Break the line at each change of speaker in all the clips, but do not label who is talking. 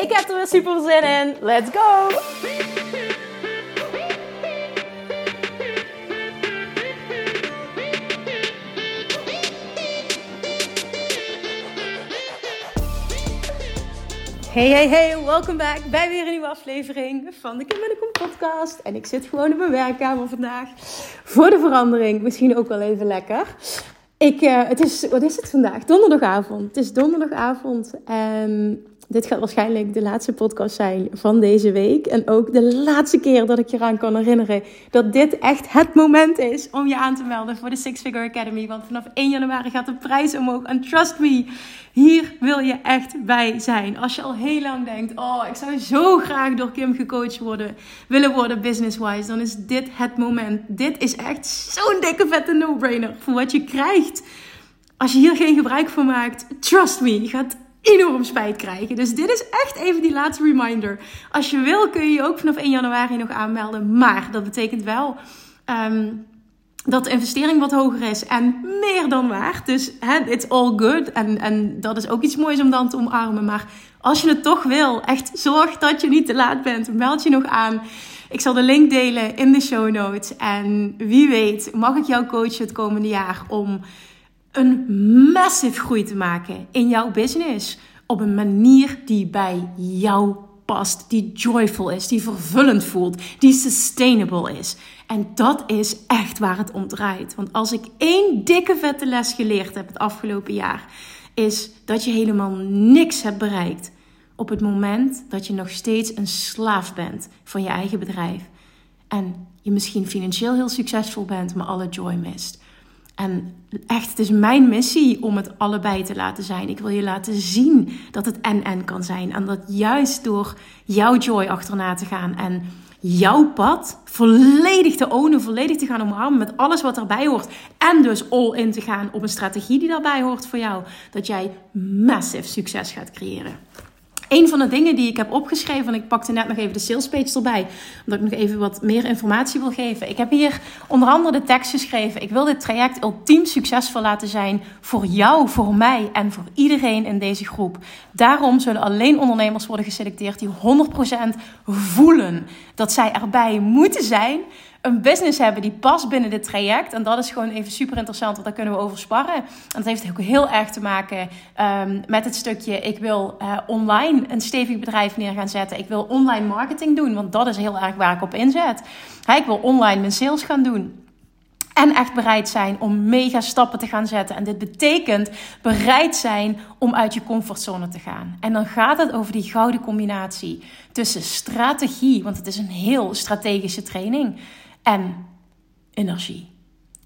Ik heb er weer super zin in. Let's go! Hey, hey, hey, welkom back bij weer een nieuwe aflevering van de Kim Kom podcast. En ik zit gewoon in mijn werkkamer vandaag. Voor de verandering, misschien ook wel even lekker. Ik, uh, het is, wat is het vandaag? Donderdagavond. Het is donderdagavond en dit gaat waarschijnlijk de laatste podcast zijn van deze week. En ook de laatste keer dat ik je eraan kan herinneren dat dit echt het moment is om je aan te melden voor de Six Figure Academy. Want vanaf 1 januari gaat de prijs omhoog. En trust me, hier wil je echt bij zijn. Als je al heel lang denkt, oh, ik zou zo graag door Kim gecoacht worden, willen worden business-wise, dan is dit het moment. Dit is echt zo'n dikke vette no-brainer voor wat je krijgt. Als je hier geen gebruik van maakt, trust me, je gaat enorm spijt krijgen. Dus dit is echt even die laatste reminder. Als je wil kun je je ook vanaf 1 januari nog aanmelden. Maar dat betekent wel um, dat de investering wat hoger is en meer dan waard. Dus hè, it's all good. En, en dat is ook iets moois om dan te omarmen. Maar als je het toch wil, echt zorg dat je niet te laat bent. Meld je nog aan. Ik zal de link delen in de show notes. En wie weet, mag ik jou coachen het komende jaar om een massive groei te maken in jouw business. Op een manier die bij jou past, die joyful is, die vervullend voelt, die sustainable is. En dat is echt waar het om draait. Want als ik één dikke vette les geleerd heb het afgelopen jaar, is dat je helemaal niks hebt bereikt op het moment dat je nog steeds een slaaf bent van je eigen bedrijf. En je misschien financieel heel succesvol bent, maar alle joy mist. En echt, het is mijn missie om het allebei te laten zijn. Ik wil je laten zien dat het en-en kan zijn. En dat juist door jouw joy achterna te gaan en jouw pad volledig te ownen, volledig te gaan omarmen met alles wat erbij hoort. En dus all in te gaan op een strategie die daarbij hoort voor jou. Dat jij massive succes gaat creëren. Een van de dingen die ik heb opgeschreven, en ik pakte net nog even de sales page erbij, omdat ik nog even wat meer informatie wil geven. Ik heb hier onder andere de tekst geschreven. Ik wil dit traject ultiem succesvol laten zijn voor jou, voor mij en voor iedereen in deze groep. Daarom zullen alleen ondernemers worden geselecteerd die 100% voelen dat zij erbij moeten zijn een business hebben die past binnen dit traject. En dat is gewoon even super interessant, want daar kunnen we over sparren. En dat heeft ook heel erg te maken um, met het stukje: ik wil uh, online een stevig bedrijf neer gaan zetten. Ik wil online marketing doen, want dat is heel erg waar ik op inzet. Hey, ik wil online mijn sales gaan doen. En echt bereid zijn om mega stappen te gaan zetten. En dit betekent bereid zijn om uit je comfortzone te gaan. En dan gaat het over die gouden combinatie tussen strategie, want het is een heel strategische training en energie.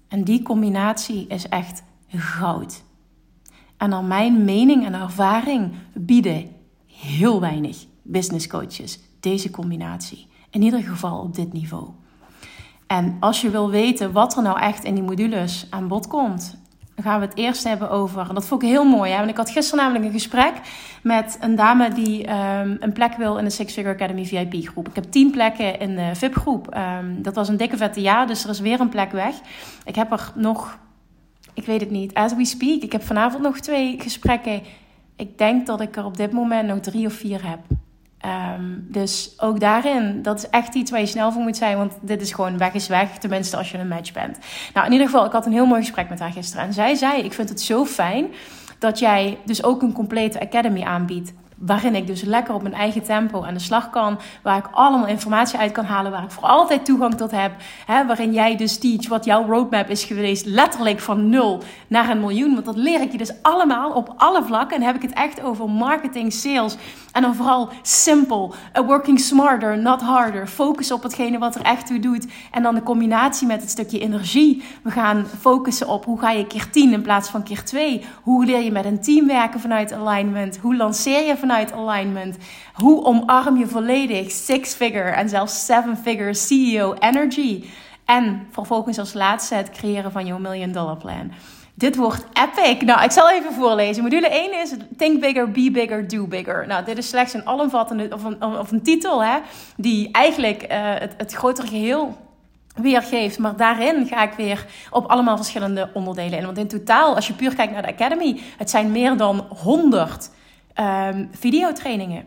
En die combinatie is echt goud. En naar mijn mening en ervaring bieden heel weinig business coaches deze combinatie. In ieder geval op dit niveau. En als je wil weten wat er nou echt in die modules aan bod komt gaan we het eerst hebben over. En dat vond ik heel mooi. Hè? Want ik had gisteren namelijk een gesprek met een dame die um, een plek wil in de Six Figure Academy VIP groep. Ik heb tien plekken in de VIP groep. Um, dat was een dikke vette jaar, dus er is weer een plek weg. Ik heb er nog, ik weet het niet, as we speak. Ik heb vanavond nog twee gesprekken. Ik denk dat ik er op dit moment nog drie of vier heb. Um, dus ook daarin, dat is echt iets waar je snel voor moet zijn. Want dit is gewoon weg is weg. Tenminste, als je een match bent. Nou, in ieder geval, ik had een heel mooi gesprek met haar gisteren. En zij zei: Ik vind het zo fijn dat jij dus ook een complete academy aanbiedt. Waarin ik dus lekker op mijn eigen tempo aan de slag kan. Waar ik allemaal informatie uit kan halen. Waar ik voor altijd toegang tot heb. Hè, waarin jij dus teach wat jouw roadmap is geweest. Letterlijk van nul naar een miljoen. Want dat leer ik je dus allemaal op alle vlakken. En heb ik het echt over marketing, sales. En dan vooral simpel. Working smarter, not harder. Focus op hetgene wat er echt toe doet. En dan de combinatie met het stukje energie. We gaan focussen op hoe ga je keer 10 in plaats van keer 2. Hoe leer je met een team werken vanuit alignment. Hoe lanceer je vanuit alignment? Hoe omarm je volledig six-figure en zelfs seven-figure CEO energy? En vervolgens als laatste het creëren van jouw million dollar plan. Dit wordt epic. Nou, ik zal even voorlezen. Module 1 is Think Bigger, Be Bigger, Do Bigger. Nou, dit is slechts een alomvattende, of een, of een titel, hè, die eigenlijk uh, het, het grotere geheel weergeeft. Maar daarin ga ik weer op allemaal verschillende onderdelen in. Want in totaal, als je puur kijkt naar de Academy, het zijn meer dan 100 um, videotrainingen.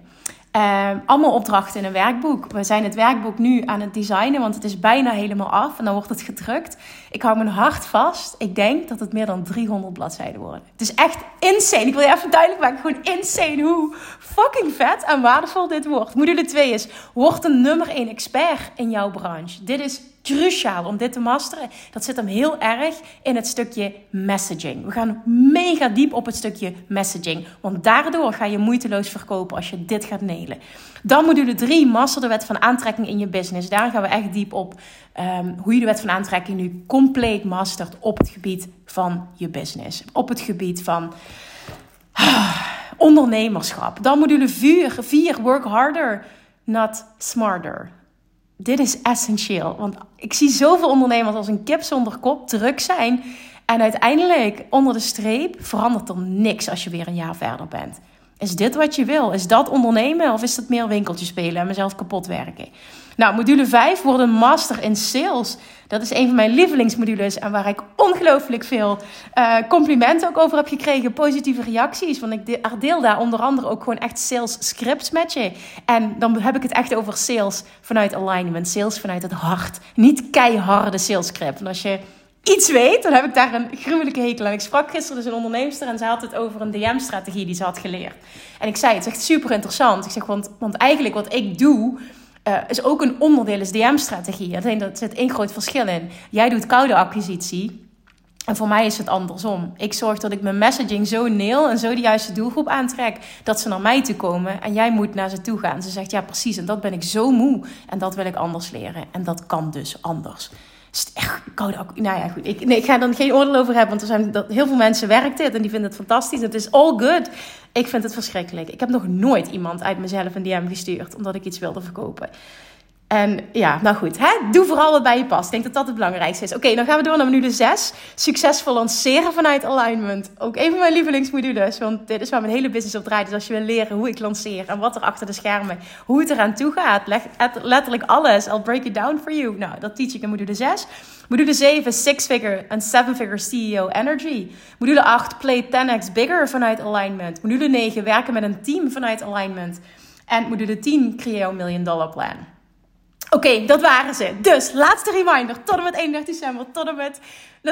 Uh, allemaal opdrachten in een werkboek. We zijn het werkboek nu aan het designen, want het is bijna helemaal af en dan wordt het gedrukt. Ik hou mijn hart vast. Ik denk dat het meer dan 300 bladzijden worden. Het is echt insane. Ik wil je even duidelijk maken. Gewoon insane hoe fucking vet en waardevol dit wordt. Module 2 is: word een nummer 1 expert in jouw branche. Dit is cruciaal om dit te masteren. Dat zit hem heel erg in het stukje messaging. We gaan mega diep op het stukje messaging. Want daardoor ga je moeiteloos verkopen als je dit gaat nelen. Dan module 3, master de wet van aantrekking in je business. Daar gaan we echt diep op um, hoe je de wet van aantrekking nu compleet mastert op het gebied van je business. Op het gebied van ah, ondernemerschap. Dan module 4, 4, work harder, not smarter dit is essentieel. Want ik zie zoveel ondernemers als een kip zonder kop druk zijn. En uiteindelijk, onder de streep, verandert er niks als je weer een jaar verder bent. Is dit wat je wil? Is dat ondernemen of is dat meer winkeltje spelen en mezelf kapot werken? Nou, module 5 wordt een master in sales. Dat is een van mijn lievelingsmodules en waar ik ongelooflijk veel uh, complimenten ook over heb gekregen. Positieve reacties. Want ik deel daar onder andere ook gewoon echt sales scripts met je. En dan heb ik het echt over sales vanuit alignment. Sales vanuit het hart. Niet keiharde sales script. En als je iets weet, dan heb ik daar een gruwelijke hekel aan. Ik sprak gisteren dus een onderneemster en ze had het over een DM-strategie die ze had geleerd. En ik zei, het is echt super interessant. Ik zeg, want, want eigenlijk wat ik doe, uh, is ook een onderdeel, is DM-strategie. Alleen dat zit één groot verschil in. Jij doet koude acquisitie. En voor mij is het andersom. Ik zorg dat ik mijn messaging zo neel en zo de juiste doelgroep aantrek. Dat ze naar mij toe komen en jij moet naar ze toe gaan. Ze zegt ja, precies. En dat ben ik zo moe. En dat wil ik anders leren. En dat kan dus anders echt koude Nou ja, goed. Ik, nee, ik ga er geen oordeel over hebben. Want er zijn dat, heel veel mensen werkt dit en die vinden het fantastisch. Het is all good. Ik vind het verschrikkelijk. Ik heb nog nooit iemand uit mezelf een DM gestuurd omdat ik iets wilde verkopen. En ja, nou goed, hè? doe vooral wat bij je past. Ik denk dat dat het belangrijkste is. Oké, dan gaan we door naar module 6. Succesvol lanceren vanuit alignment. Ook een van mijn lievelingsmodules, want dit is waar mijn hele business op draait. Dus als je wil leren hoe ik lanceer en wat er achter de schermen, hoe het eraan toe gaat, leg letterlijk alles. I'll break it down for you. Nou, dat teach ik in module 6. Module 7, six figure en seven figure CEO energy. Module 8, play 10x bigger vanuit alignment. Module 9, werken met een team vanuit alignment. En module 10, creëer een million dollar plan. Oké, dat waren ze. Dus, laatste reminder. Tot en met 31 december. Tot en met...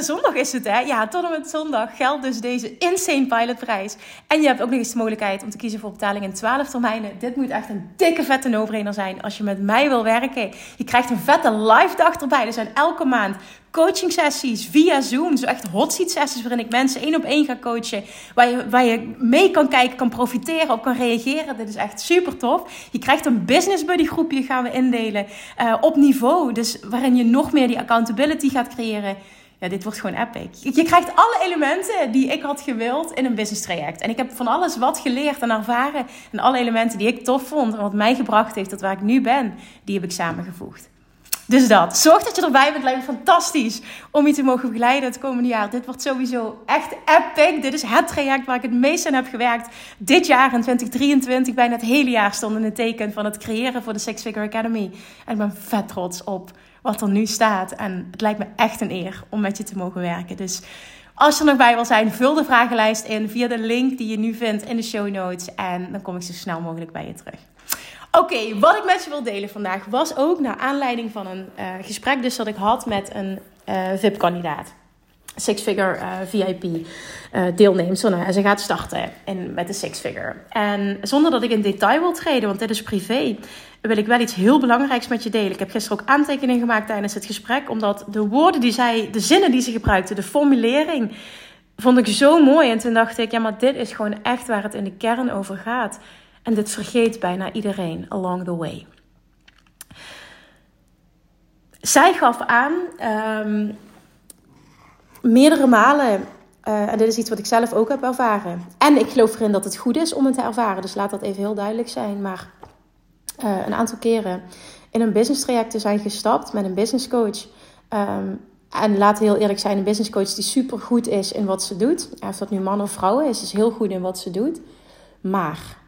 Zondag is het, hè? Ja, tot en met zondag geldt dus deze insane pilotprijs. En je hebt ook nog eens de mogelijkheid om te kiezen voor betaling in 12 termijnen. Dit moet echt een dikke vette no-brainer zijn als je met mij wil werken. Je krijgt een vette live dag erbij. Er zijn elke maand coaching sessies via Zoom. Zo echt hot seat sessies waarin ik mensen één op één ga coachen. Waar je, waar je mee kan kijken, kan profiteren, op kan reageren. Dit is echt super tof. Je krijgt een business buddy groepje gaan we indelen uh, op niveau. Dus waarin je nog meer die accountability gaat creëren. Ja, dit wordt gewoon epic. Je krijgt alle elementen die ik had gewild in een business traject. En ik heb van alles wat geleerd en ervaren. En alle elementen die ik tof vond en wat mij gebracht heeft tot waar ik nu ben, die heb ik samengevoegd. Dus dat. Zorg dat je erbij bent. Lijkt me fantastisch om je te mogen begeleiden het komende jaar. Dit wordt sowieso echt epic. Dit is het traject waar ik het meest aan heb gewerkt. Dit jaar in 2023, bijna het hele jaar, stond in het teken van het creëren voor de Six Figure Academy. En ik ben vet trots op wat er nu staat. En het lijkt me echt een eer om met je te mogen werken. Dus als je er nog bij wil zijn, vul de vragenlijst in via de link die je nu vindt in de show notes. En dan kom ik zo snel mogelijk bij je terug. Oké, wat ik met je wil delen vandaag was ook naar aanleiding van een uh, gesprek dus dat ik had met een uh, VIP-kandidaat. Six-figure uh, VIP uh, deelnemster. Nou, en ze gaat starten in, met de six-figure. En zonder dat ik in detail wil treden, want dit is privé, wil ik wel iets heel belangrijks met je delen. Ik heb gisteren ook aantekeningen gemaakt tijdens het gesprek, omdat de woorden die zij, de zinnen die ze gebruikte, de formulering, vond ik zo mooi. En toen dacht ik, ja, maar dit is gewoon echt waar het in de kern over gaat. En dit vergeet bijna iedereen along the way. Zij gaf aan um, meerdere malen uh, en dit is iets wat ik zelf ook heb ervaren. En ik geloof erin dat het goed is om het te ervaren. Dus laat dat even heel duidelijk zijn. Maar uh, een aantal keren in een business traject te zijn gestapt met een business coach. Um, en laat heel eerlijk zijn, een business coach die super goed is in wat ze doet. Of dat nu man of vrouw is, is heel goed in wat ze doet. Maar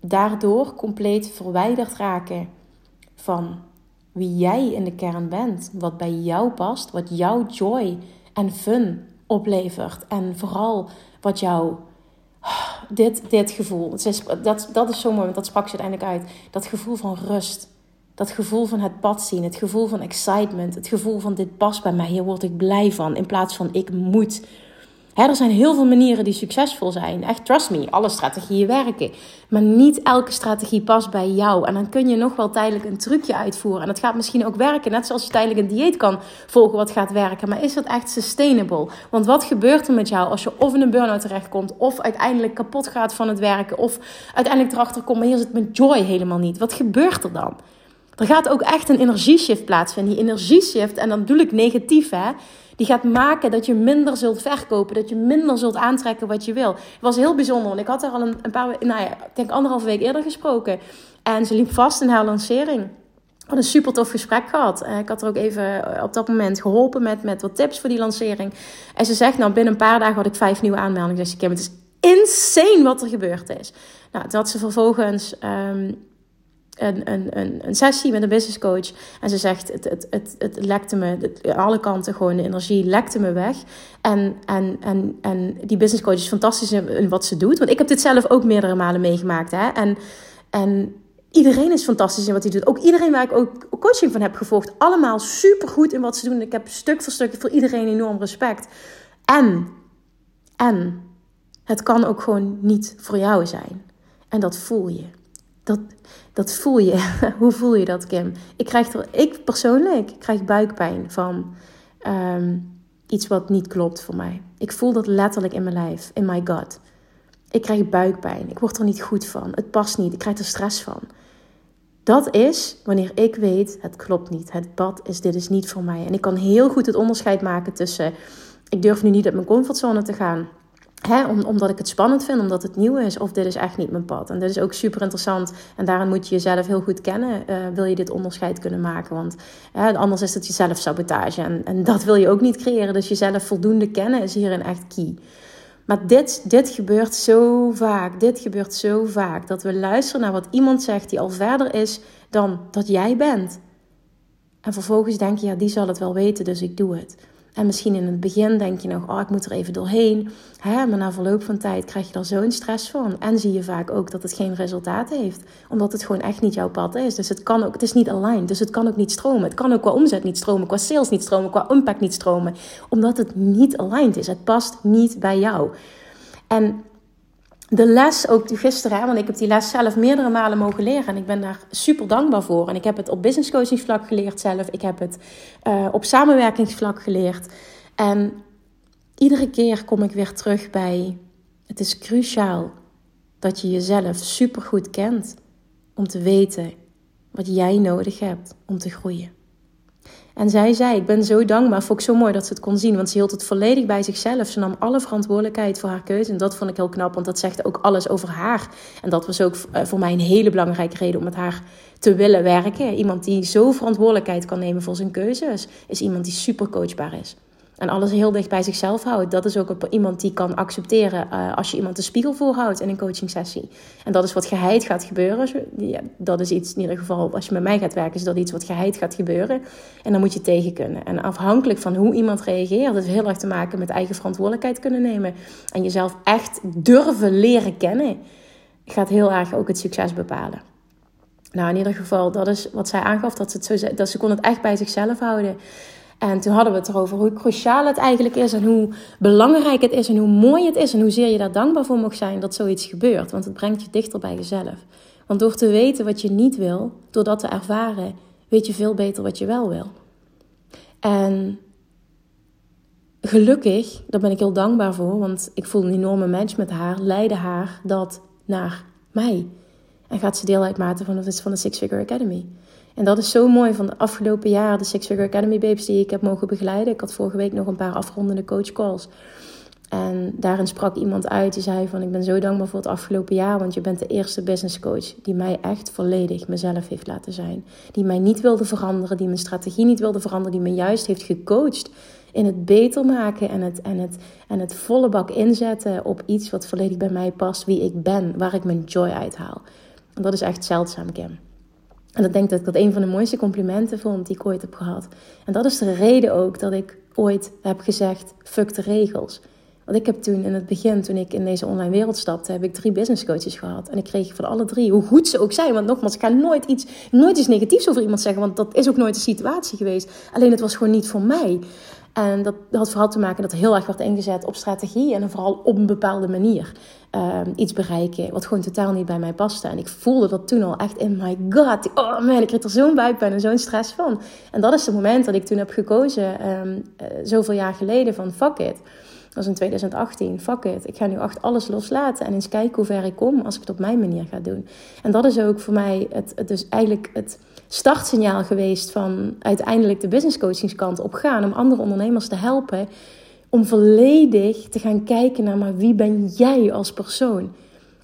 daardoor compleet verwijderd raken van wie jij in de kern bent. Wat bij jou past, wat jouw joy en fun oplevert. En vooral wat jou. Dit, dit gevoel. Dat, dat is zo mooi, want dat sprak ze uiteindelijk uit. Dat gevoel van rust. Dat gevoel van het pad zien. Het gevoel van excitement. Het gevoel van dit past bij mij. Hier word ik blij van. In plaats van ik moet. Er zijn heel veel manieren die succesvol zijn. Echt, trust me, alle strategieën werken. Maar niet elke strategie past bij jou. En dan kun je nog wel tijdelijk een trucje uitvoeren. En dat gaat misschien ook werken. Net zoals je tijdelijk een dieet kan volgen wat gaat werken. Maar is dat echt sustainable? Want wat gebeurt er met jou als je of in een burn-out terechtkomt... of uiteindelijk kapot gaat van het werken... of uiteindelijk erachter komt, maar hier zit mijn joy helemaal niet. Wat gebeurt er dan? Er gaat ook echt een energieshift plaatsvinden. Die energieshift, en dan bedoel ik negatief hè die gaat maken dat je minder zult verkopen. Dat je minder zult aantrekken wat je wil. Het was heel bijzonder. Want ik had haar al een, paar, nou ja, ik denk anderhalve week eerder gesproken. En ze liep vast in haar lancering. Hadden een super tof gesprek gehad. Eh, ik had er ook even eh, op dat moment geholpen met, met wat tips voor die lancering. En ze zegt, nou binnen een paar dagen had ik vijf nieuwe aanmeldingen. Dus ik heb het is insane wat er gebeurd is. Nou, had ze vervolgens um, een, een, een, een sessie met een business coach. En ze zegt, het, het, het, het lekte me, het, alle kanten gewoon, de energie lekte me weg. En, en, en, en die business coach is fantastisch in, wat ze doet. Want ik heb dit zelf ook meerdere malen meegemaakt. Hè? En, en iedereen is fantastisch in wat hij doet. Ook iedereen waar ik ook coaching van heb gevolgd. Allemaal supergoed in wat ze doen. Ik heb stuk voor stuk voor iedereen enorm respect. En, en, het kan ook gewoon niet voor jou zijn. En dat voel je. Dat, dat voel je. Hoe voel je dat, Kim? Ik krijg er, ik persoonlijk krijg buikpijn van ehm, iets wat niet klopt voor mij. Ik voel dat letterlijk in mijn lijf, in my gut. Ik krijg buikpijn. Ik word er niet goed van. Het past niet. Ik krijg er stress van. Dat is wanneer ik weet, het klopt niet. Het pad is, dit is niet voor mij. En ik kan heel goed het onderscheid maken tussen, ik durf nu niet uit mijn comfortzone te gaan. Hè, omdat ik het spannend vind, omdat het nieuw is, of dit is echt niet mijn pad. En dit is ook super interessant. En daarin moet je jezelf heel goed kennen. Uh, wil je dit onderscheid kunnen maken? Want anders is het jezelf sabotage. En, en dat wil je ook niet creëren. Dus jezelf voldoende kennen is hierin echt key. Maar dit, dit gebeurt zo vaak. Dit gebeurt zo vaak. Dat we luisteren naar wat iemand zegt die al verder is dan dat jij bent. En vervolgens denk je, ja, die zal het wel weten, dus ik doe het. En misschien in het begin denk je nog, oh, ik moet er even doorheen. Hè? Maar na verloop van tijd krijg je er zo'n stress van. En zie je vaak ook dat het geen resultaat heeft. Omdat het gewoon echt niet jouw pad is. Dus het kan ook, het is niet aligned. Dus het kan ook niet stromen. Het kan ook qua omzet niet stromen, qua sales niet stromen, qua impact niet stromen. Omdat het niet aligned is. Het past niet bij jou. En de les ook gisteren, want ik heb die les zelf meerdere malen mogen leren en ik ben daar super dankbaar voor. En ik heb het op business coachingsvlak geleerd zelf, ik heb het uh, op samenwerkingsvlak geleerd. En iedere keer kom ik weer terug bij: het is cruciaal dat je jezelf super goed kent om te weten wat jij nodig hebt om te groeien. En zij zei: Ik ben zo dankbaar. Vond ik zo mooi dat ze het kon zien. Want ze hield het volledig bij zichzelf. Ze nam alle verantwoordelijkheid voor haar keuze. En dat vond ik heel knap, want dat zegt ook alles over haar. En dat was ook eh, voor mij een hele belangrijke reden om met haar te willen werken. Iemand die zo verantwoordelijkheid kan nemen voor zijn keuzes, is iemand die super coachbaar is. En alles heel dicht bij zichzelf houdt. Dat is ook iemand die kan accepteren uh, als je iemand de spiegel voorhoudt in een coaching sessie. En dat is wat geheid gaat gebeuren. Dat is iets, in ieder geval, als je met mij gaat werken, is dat iets wat geheid gaat gebeuren. En dan moet je tegen kunnen. En afhankelijk van hoe iemand reageert, dat heeft heel erg te maken met eigen verantwoordelijkheid kunnen nemen. En jezelf echt durven leren kennen, gaat heel erg ook het succes bepalen. Nou, in ieder geval, dat is wat zij aangaf, dat ze, het zo, dat ze kon het echt bij zichzelf houden. En toen hadden we het erover hoe cruciaal het eigenlijk is en hoe belangrijk het is en hoe mooi het is en hoezeer je daar dankbaar voor mag zijn dat zoiets gebeurt. Want het brengt je dichter bij jezelf. Want door te weten wat je niet wil, door dat te ervaren, weet je veel beter wat je wel wil. En gelukkig, daar ben ik heel dankbaar voor, want ik voel een enorme match met haar, leidde haar dat naar mij. En gaat ze deel uitmaken van van de Six Figure Academy. En dat is zo mooi van de afgelopen jaren, de Six Figure Academy Babes die ik heb mogen begeleiden. Ik had vorige week nog een paar afrondende coach calls. En daarin sprak iemand uit die zei van ik ben zo dankbaar voor het afgelopen jaar, want je bent de eerste business coach die mij echt volledig mezelf heeft laten zijn. Die mij niet wilde veranderen, die mijn strategie niet wilde veranderen, die me juist heeft gecoacht in het beter maken en het, en het, en het volle bak inzetten op iets wat volledig bij mij past, wie ik ben, waar ik mijn joy uit haal. En dat is echt zeldzaam, Kim. En ik denk dat ik dat een van de mooiste complimenten vond die ik ooit heb gehad. En dat is de reden ook dat ik ooit heb gezegd: fuck de regels. Want ik heb toen in het begin, toen ik in deze online wereld stapte, heb ik drie business coaches gehad. En ik kreeg van alle drie, hoe goed ze ook zijn. Want nogmaals, ik ga nooit iets, nooit iets negatiefs over iemand zeggen. Want dat is ook nooit de situatie geweest. Alleen het was gewoon niet voor mij. En dat had vooral te maken dat er heel erg werd ingezet op strategie. En vooral op een bepaalde manier ehm, iets bereiken. Wat gewoon totaal niet bij mij paste. En ik voelde dat toen al echt in my god. Oh man, ik kreeg er zo'n buikpijn en zo'n stress van. En dat is het moment dat ik toen heb gekozen, um, zoveel jaar geleden, van fuck it. Was in 2018. Fuck it. Ik ga nu echt alles loslaten en eens kijken hoe ver ik kom als ik het op mijn manier ga doen. En dat is ook voor mij het, het dus eigenlijk het startsignaal geweest van uiteindelijk de business coachingskant op gaan. Om andere ondernemers te helpen om volledig te gaan kijken naar maar wie ben jij als persoon.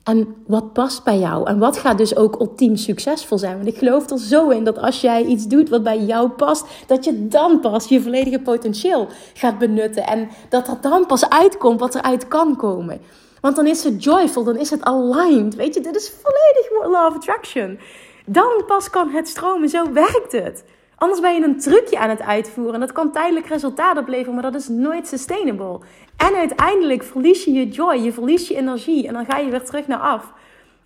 En wat past bij jou? En wat gaat dus ook ultiem succesvol zijn? Want ik geloof er zo in dat als jij iets doet wat bij jou past, dat je dan pas je volledige potentieel gaat benutten. En dat er dan pas uitkomt wat eruit kan komen. Want dan is het joyful, dan is het aligned. Weet je, dit is volledig law of attraction. Dan pas kan het stromen, zo werkt het. Anders ben je een trucje aan het uitvoeren. En dat kan tijdelijk resultaat opleveren, maar dat is nooit sustainable. En uiteindelijk verlies je je joy, je verlies je energie. En dan ga je weer terug naar af.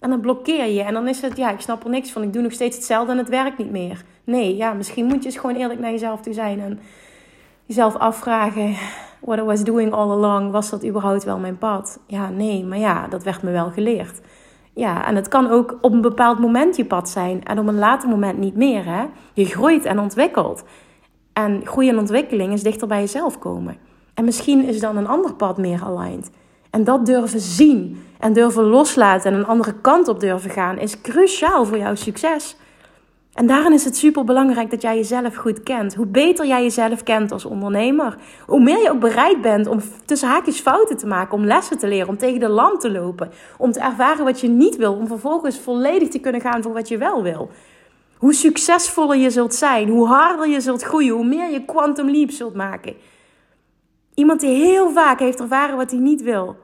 En dan blokkeer je. En dan is het, ja, ik snap er niks van. Ik doe nog steeds hetzelfde en het werkt niet meer. Nee, ja, misschien moet je eens gewoon eerlijk naar jezelf toe zijn. En jezelf afvragen, what I was doing all along, was dat überhaupt wel mijn pad? Ja, nee, maar ja, dat werd me wel geleerd. Ja, en het kan ook op een bepaald moment je pad zijn en op een later moment niet meer. Hè? Je groeit en ontwikkelt. En groei en ontwikkeling is dichter bij jezelf komen. En misschien is dan een ander pad meer aligned. En dat durven zien en durven loslaten en een andere kant op durven gaan is cruciaal voor jouw succes. En daarin is het super belangrijk dat jij jezelf goed kent. Hoe beter jij jezelf kent als ondernemer, hoe meer je ook bereid bent om tussen haakjes fouten te maken, om lessen te leren, om tegen de lamp te lopen, om te ervaren wat je niet wil, om vervolgens volledig te kunnen gaan voor wat je wel wil. Hoe succesvoller je zult zijn, hoe harder je zult groeien, hoe meer je quantum leap zult maken. Iemand die heel vaak heeft ervaren wat hij niet wil,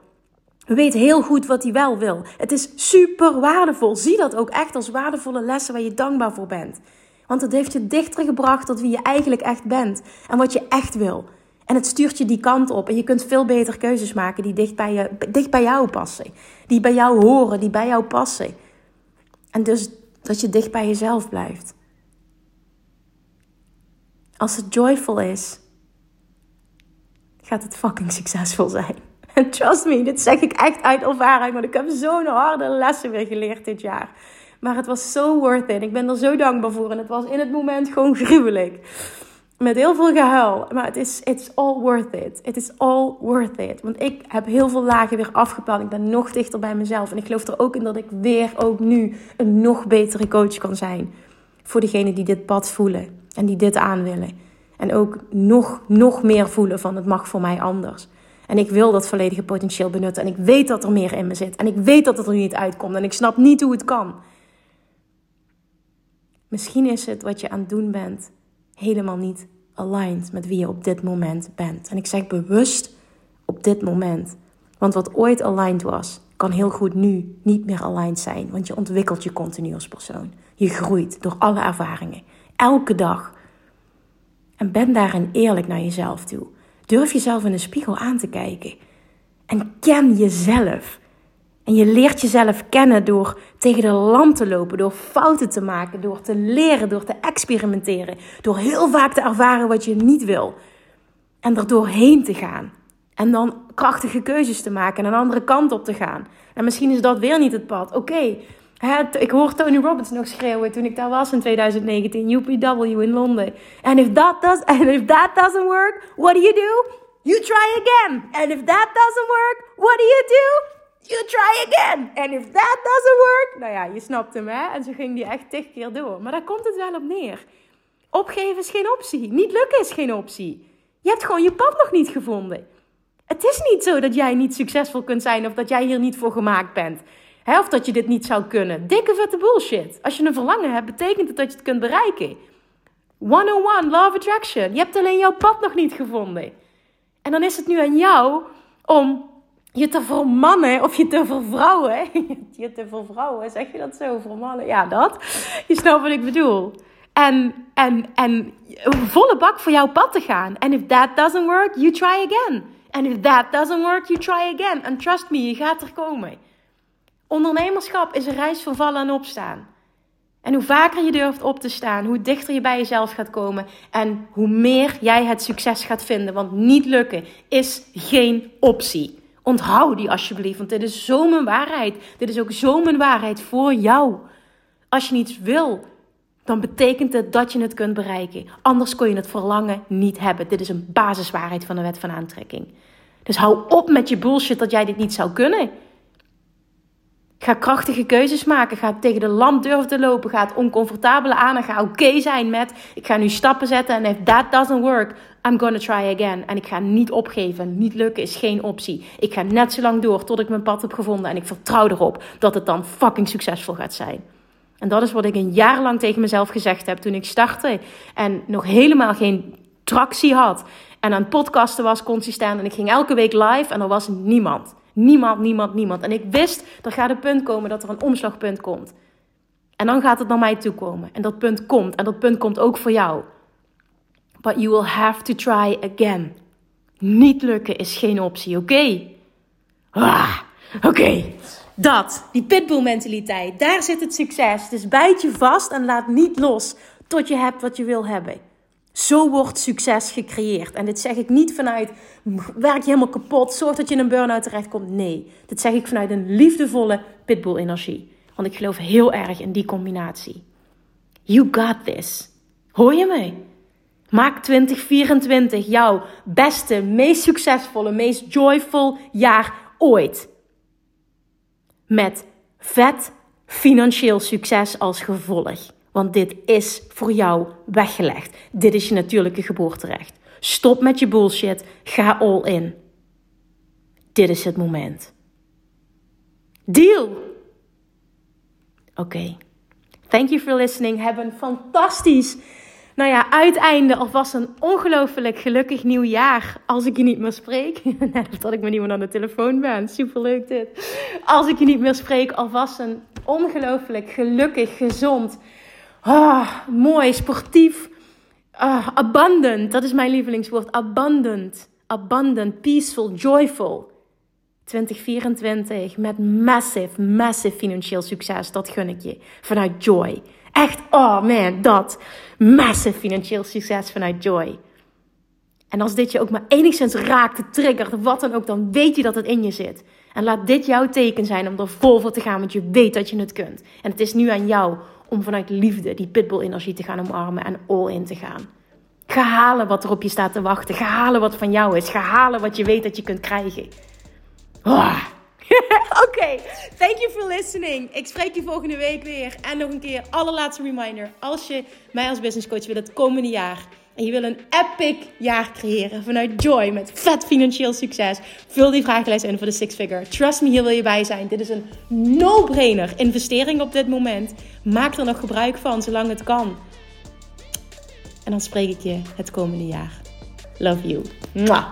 weet heel goed wat hij wel wil. Het is super waardevol. Zie dat ook echt als waardevolle lessen waar je dankbaar voor bent. Want het heeft je dichter gebracht tot wie je eigenlijk echt bent en wat je echt wil. En het stuurt je die kant op. En je kunt veel beter keuzes maken die dicht bij, je, dicht bij jou passen. Die bij jou horen, die bij jou passen. En dus dat je dicht bij jezelf blijft. Als het joyful is, gaat het fucking succesvol zijn. En trust me, dit zeg ik echt uit ervaring, want ik heb zo'n harde lessen weer geleerd dit jaar. Maar het was zo worth it. Ik ben er zo dankbaar voor. En het was in het moment gewoon gruwelijk. Met heel veel gehuil. Maar het is it's all worth it. It is all worth it. Want ik heb heel veel lagen weer afgepakt. Ik ben nog dichter bij mezelf. En ik geloof er ook in dat ik weer ook nu een nog betere coach kan zijn. Voor degenen die dit pad voelen. En die dit aan willen. En ook nog, nog meer voelen van het mag voor mij anders. En ik wil dat volledige potentieel benutten. En ik weet dat er meer in me zit. En ik weet dat het er niet uitkomt. En ik snap niet hoe het kan. Misschien is het wat je aan het doen bent helemaal niet aligned met wie je op dit moment bent. En ik zeg bewust op dit moment. Want wat ooit aligned was, kan heel goed nu niet meer aligned zijn. Want je ontwikkelt je continu als persoon. Je groeit door alle ervaringen. Elke dag. En ben daarin eerlijk naar jezelf toe. Durf jezelf in de spiegel aan te kijken. En ken jezelf. En je leert jezelf kennen door tegen de lamp te lopen, door fouten te maken, door te leren, door te experimenteren, door heel vaak te ervaren wat je niet wil. En er doorheen te gaan. En dan krachtige keuzes te maken en een andere kant op te gaan. En misschien is dat weer niet het pad. Oké, ik hoor Tony Robbins nog schreeuwen toen ik daar was in 2019, UPW in Londen. And if that and if that doesn't work, what do you do? You try again. And if that doesn't work, what do you do? You try again. And if that doesn't work, nou ja, je snapt hem hè. En zo ging die echt tig keer door. Maar daar komt het wel op neer. Opgeven is geen optie. Niet lukken is geen optie. Je hebt gewoon je pad nog niet gevonden. Het is niet zo dat jij niet succesvol kunt zijn of dat jij hier niet voor gemaakt bent. Hè, of dat je dit niet zou kunnen. Dikke vette bullshit. Als je een verlangen hebt, betekent het dat je het kunt bereiken. 101, Law of Attraction. Je hebt alleen jouw pad nog niet gevonden. En dan is het nu aan jou om je te vermannen of je te vervrouwen. Je te vervrouwen, zeg je dat zo? Vermannen? Ja, dat. Je snapt wat ik bedoel. En, en, en volle bak voor jouw pad te gaan. En if that doesn't work, you try again. And if that doesn't work, you try again. And trust me, je gaat er komen. Ondernemerschap is een reis van vallen en opstaan. En hoe vaker je durft op te staan, hoe dichter je bij jezelf gaat komen en hoe meer jij het succes gaat vinden. Want niet lukken is geen optie. Onthoud die alsjeblieft, want dit is zo mijn waarheid. Dit is ook zo mijn waarheid voor jou. Als je niets wil, dan betekent het dat je het kunt bereiken. Anders kun je het verlangen niet hebben. Dit is een basiswaarheid van de wet van aantrekking. Dus hou op met je bullshit dat jij dit niet zou kunnen. Ga krachtige keuzes maken. Ga tegen de lamp durven te lopen. Ga het oncomfortabele aan en ga oké zijn met... Ik ga nu stappen zetten en if that doesn't work, I'm gonna try again. En ik ga niet opgeven. Niet lukken is geen optie. Ik ga net zo lang door tot ik mijn pad heb gevonden. En ik vertrouw erop dat het dan fucking succesvol gaat zijn. En dat is wat ik een jaar lang tegen mezelf gezegd heb toen ik startte. En nog helemaal geen tractie had. En aan podcasten was consistent. En ik ging elke week live en er was niemand. Niemand, niemand, niemand. En ik wist, er gaat een punt komen dat er een omslagpunt komt. En dan gaat het naar mij toe komen. En dat punt komt. En dat punt komt ook voor jou. But you will have to try again. Niet lukken is geen optie, oké? Ah, oké. Dat, die pitbull mentaliteit, daar zit het succes. Dus bijt je vast en laat niet los tot je hebt wat je wil hebben. Zo wordt succes gecreëerd. En dit zeg ik niet vanuit werk je helemaal kapot, zorg dat je in een burn-out terechtkomt. Nee, dit zeg ik vanuit een liefdevolle pitbull-energie. Want ik geloof heel erg in die combinatie. You got this. Hoor je me? Maak 2024 jouw beste, meest succesvolle, meest joyful jaar ooit. Met vet financieel succes als gevolg. Want dit is voor jou weggelegd. Dit is je natuurlijke geboorterecht. Stop met je bullshit. Ga all in. Dit is het moment. Deal! Oké. Thank you for listening. Heb een fantastisch, nou ja, uiteinde. Alvast een ongelooflijk gelukkig nieuw jaar. Als ik je niet meer spreek. Dat ik met iemand aan de telefoon ben. Superleuk dit. Als ik je niet meer spreek, alvast een ongelooflijk gelukkig, gezond Ah, mooi, sportief. Ah, abundant, dat is mijn lievelingswoord. Abundant. Abundant, peaceful, joyful. 2024 met massive, massive financieel succes. Dat gun ik je. Vanuit joy. Echt, oh man, dat. Massive financieel succes vanuit joy. En als dit je ook maar enigszins raakt, triggert, wat dan ook, dan weet je dat het in je zit. En laat dit jouw teken zijn om er vol voor te gaan, want je weet dat je het kunt. En het is nu aan jou om vanuit liefde die pitbull-energie te gaan omarmen en all in te gaan. Ga halen wat er op je staat te wachten. Ga halen wat van jou is. Ga halen wat je weet dat je kunt krijgen. Ah. Oké, thank you for listening. Ik spreek je volgende week weer. En nog een keer, allerlaatste reminder. Als je mij als business coach wil het komende jaar en je wil een epic jaar creëren vanuit Joy met vet financieel succes, vul die vragenlijst in voor de Six Figure. Trust me, hier wil je bij zijn. Dit is een no-brainer investering op dit moment. Maak er nog gebruik van zolang het kan. En dan spreek ik je het komende jaar. Love you. Mwah.